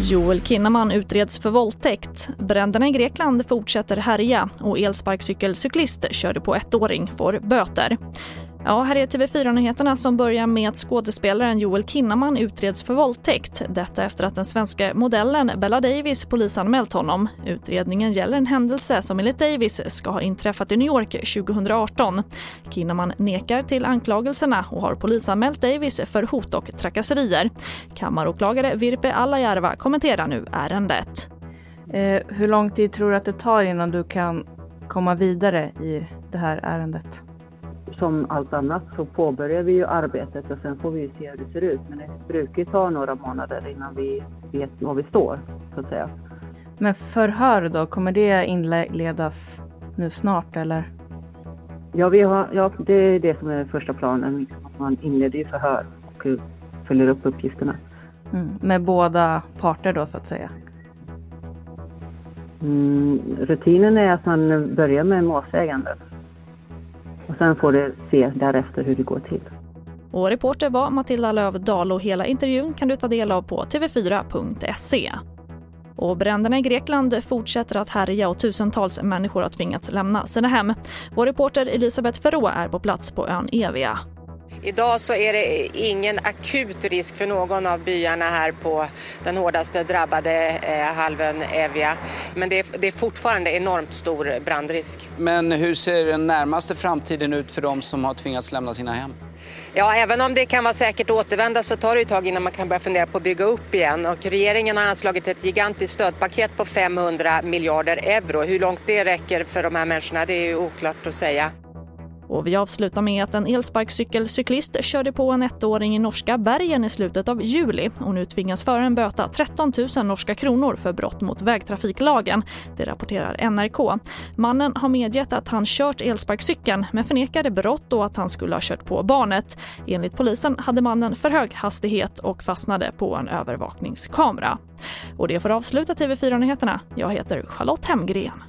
Joel Kinnaman utreds för våldtäkt. Bränderna i Grekland fortsätter härja och elsparkcykelcyklist körde på ettåring får böter. Ja, här är TV4-nyheterna som börjar med att skådespelaren Joel Kinnaman utreds för våldtäkt. Detta efter att den svenska modellen Bella Davis polisanmält honom. Utredningen gäller en händelse som enligt Davis ska ha inträffat i New York 2018. Kinnaman nekar till anklagelserna och har polisanmält Davis för hot och trakasserier. Kammaråklagare Virpe Alajärva kommenterar nu ärendet. Eh, hur lång tid tror du att det tar innan du kan komma vidare i det här ärendet? Som allt annat så påbörjar vi ju arbetet och sen får vi se hur det ser ut. Men det brukar ju ta några månader innan vi vet var vi står, så att säga. Men förhör då, kommer det inledas nu snart eller? Ja, vi har, ja det är det som är första planen. Man inleder ju förhör och följer upp uppgifterna. Mm, med båda parter då, så att säga? Mm, rutinen är att man börjar med målsäganden sen får du se därefter hur det går till. Och reporter var Matilda Lövdahl och hela intervjun kan du ta del av på tv4.se. Och bränderna i Grekland fortsätter att härja och tusentals människor har tvingats lämna sina hem. Vår reporter Elisabeth Ferrå är på plats på ön Evia. Idag så är det ingen akut risk för någon av byarna här på den hårdaste drabbade eh, halvön Evia. Men det är, det är fortfarande enormt stor brandrisk. Men hur ser den närmaste framtiden ut för de som har tvingats lämna sina hem? Ja, även om det kan vara säkert att återvända så tar det ett tag innan man kan börja fundera på att bygga upp igen. Och regeringen har anslagit ett gigantiskt stödpaket på 500 miljarder euro. Hur långt det räcker för de här människorna det är oklart att säga. Och vi avslutar med att en elsparkcykelcyklist körde på en ettåring i norska bergen i slutet av juli och nu tvingas föraren böta 13 000 norska kronor för brott mot vägtrafiklagen. Det rapporterar NRK. Mannen har medgett att han kört elsparkcykeln men förnekade brott och att han skulle ha kört på barnet. Enligt polisen hade mannen för hög hastighet och fastnade på en övervakningskamera. Och det får avsluta TV4-nyheterna. Jag heter Charlotte Hemgren.